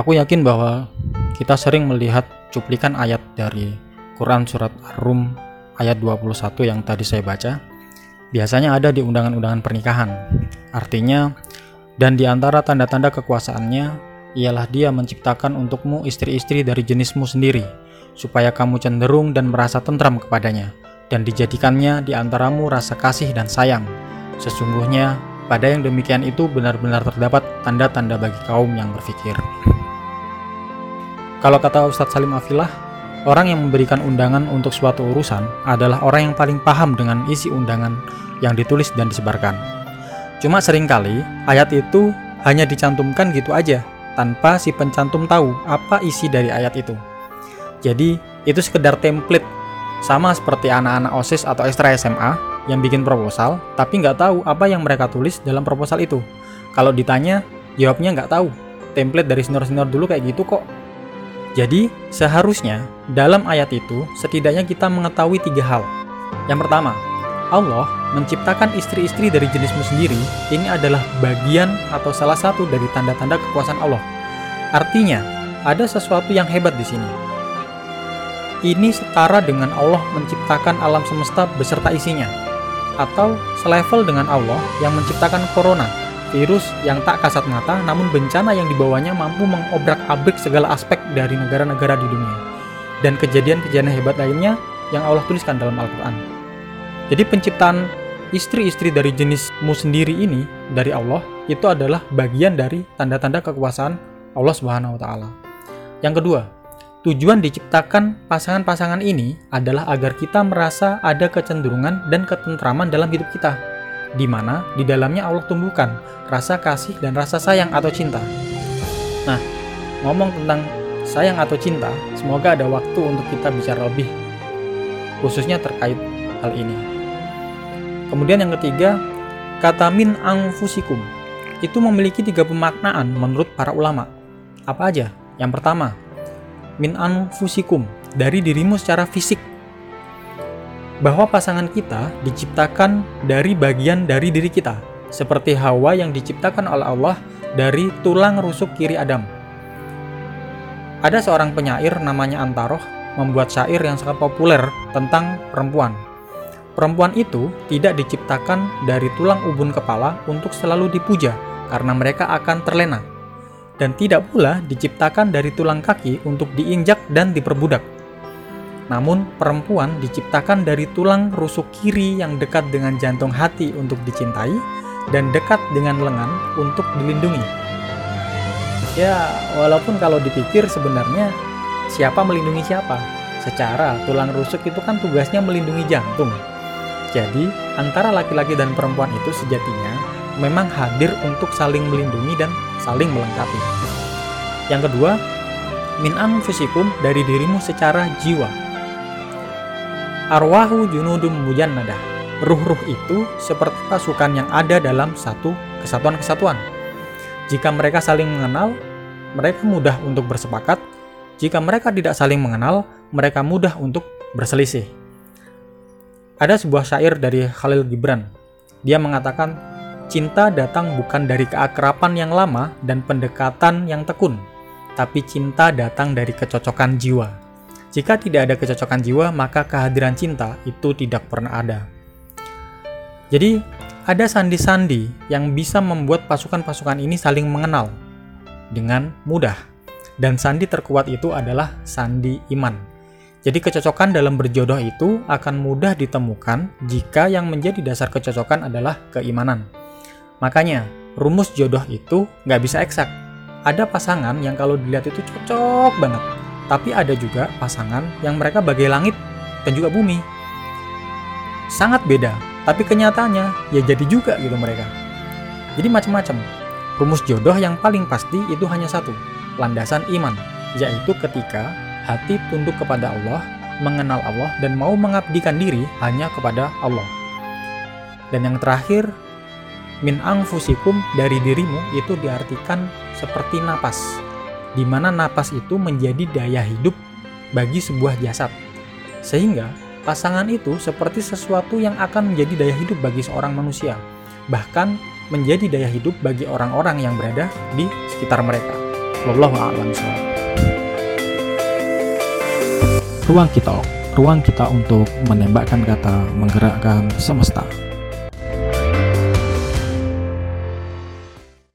Aku yakin bahwa kita sering melihat cuplikan ayat dari Quran Surat Ar-Rum ayat 21 yang tadi saya baca. Biasanya ada di undangan-undangan pernikahan. Artinya, dan di antara tanda-tanda kekuasaannya, ialah dia menciptakan untukmu istri-istri dari jenismu sendiri, supaya kamu cenderung dan merasa tentram kepadanya, dan dijadikannya di antaramu rasa kasih dan sayang. Sesungguhnya, pada yang demikian itu benar-benar terdapat tanda-tanda bagi kaum yang berfikir. Kalau kata Ustadz Salim Afilah, orang yang memberikan undangan untuk suatu urusan adalah orang yang paling paham dengan isi undangan yang ditulis dan disebarkan. Cuma sering kali ayat itu hanya dicantumkan gitu aja, tanpa si pencantum tahu apa isi dari ayat itu. Jadi, itu sekedar template, sama seperti anak-anak OSIS atau ekstra SMA yang bikin proposal, tapi nggak tahu apa yang mereka tulis dalam proposal itu. Kalau ditanya, jawabnya nggak tahu. Template dari senior-senior dulu kayak gitu kok, jadi, seharusnya dalam ayat itu setidaknya kita mengetahui tiga hal. Yang pertama, Allah menciptakan istri-istri dari jenismu sendiri ini adalah bagian atau salah satu dari tanda-tanda kekuasaan Allah. Artinya, ada sesuatu yang hebat di sini. Ini setara dengan Allah menciptakan alam semesta beserta isinya, atau selevel dengan Allah yang menciptakan corona virus yang tak kasat mata, namun bencana yang dibawanya mampu mengobrak-abrik segala aspek dari negara-negara di dunia. Dan kejadian-kejadian hebat lainnya yang Allah tuliskan dalam Al-Quran. Jadi penciptaan istri-istri dari jenismu sendiri ini dari Allah itu adalah bagian dari tanda-tanda kekuasaan Allah Subhanahu wa taala. Yang kedua, tujuan diciptakan pasangan-pasangan ini adalah agar kita merasa ada kecenderungan dan ketentraman dalam hidup kita di mana di dalamnya Allah tumbuhkan rasa kasih dan rasa sayang atau cinta. Nah, ngomong tentang sayang atau cinta, semoga ada waktu untuk kita bicara lebih khususnya terkait hal ini. Kemudian yang ketiga, kata min angfusikum itu memiliki tiga pemaknaan menurut para ulama. Apa aja? Yang pertama, min anfusikum dari dirimu secara fisik bahwa pasangan kita diciptakan dari bagian dari diri kita, seperti Hawa yang diciptakan oleh Allah dari tulang rusuk kiri Adam. Ada seorang penyair namanya Antaroh membuat syair yang sangat populer tentang perempuan. Perempuan itu tidak diciptakan dari tulang ubun kepala untuk selalu dipuja karena mereka akan terlena. Dan tidak pula diciptakan dari tulang kaki untuk diinjak dan diperbudak namun, perempuan diciptakan dari tulang rusuk kiri yang dekat dengan jantung hati untuk dicintai dan dekat dengan lengan untuk dilindungi. Ya, walaupun kalau dipikir sebenarnya siapa melindungi siapa? Secara tulang rusuk itu kan tugasnya melindungi jantung. Jadi, antara laki-laki dan perempuan itu sejatinya memang hadir untuk saling melindungi dan saling melengkapi. Yang kedua, min anfusikum dari dirimu secara jiwa Arwahu junudum mujannadah. Ruh-ruh itu seperti pasukan yang ada dalam satu kesatuan-kesatuan. Jika mereka saling mengenal, mereka mudah untuk bersepakat. Jika mereka tidak saling mengenal, mereka mudah untuk berselisih. Ada sebuah syair dari Khalil Gibran. Dia mengatakan, cinta datang bukan dari keakraban yang lama dan pendekatan yang tekun, tapi cinta datang dari kecocokan jiwa. Jika tidak ada kecocokan jiwa, maka kehadiran cinta itu tidak pernah ada. Jadi, ada sandi-sandi yang bisa membuat pasukan-pasukan ini saling mengenal dengan mudah. Dan sandi terkuat itu adalah sandi iman. Jadi kecocokan dalam berjodoh itu akan mudah ditemukan jika yang menjadi dasar kecocokan adalah keimanan. Makanya, rumus jodoh itu nggak bisa eksak. Ada pasangan yang kalau dilihat itu cocok banget, tapi ada juga pasangan yang mereka bagai langit dan juga bumi. Sangat beda, tapi kenyataannya ya jadi juga gitu mereka. Jadi macam-macam. Rumus jodoh yang paling pasti itu hanya satu, landasan iman, yaitu ketika hati tunduk kepada Allah, mengenal Allah, dan mau mengabdikan diri hanya kepada Allah. Dan yang terakhir, min angfusikum dari dirimu itu diartikan seperti napas, di mana napas itu menjadi daya hidup bagi sebuah jasad. Sehingga pasangan itu seperti sesuatu yang akan menjadi daya hidup bagi seorang manusia, bahkan menjadi daya hidup bagi orang-orang yang berada di sekitar mereka. Wallahu Ruang kita, ruang kita untuk menembakkan kata menggerakkan semesta.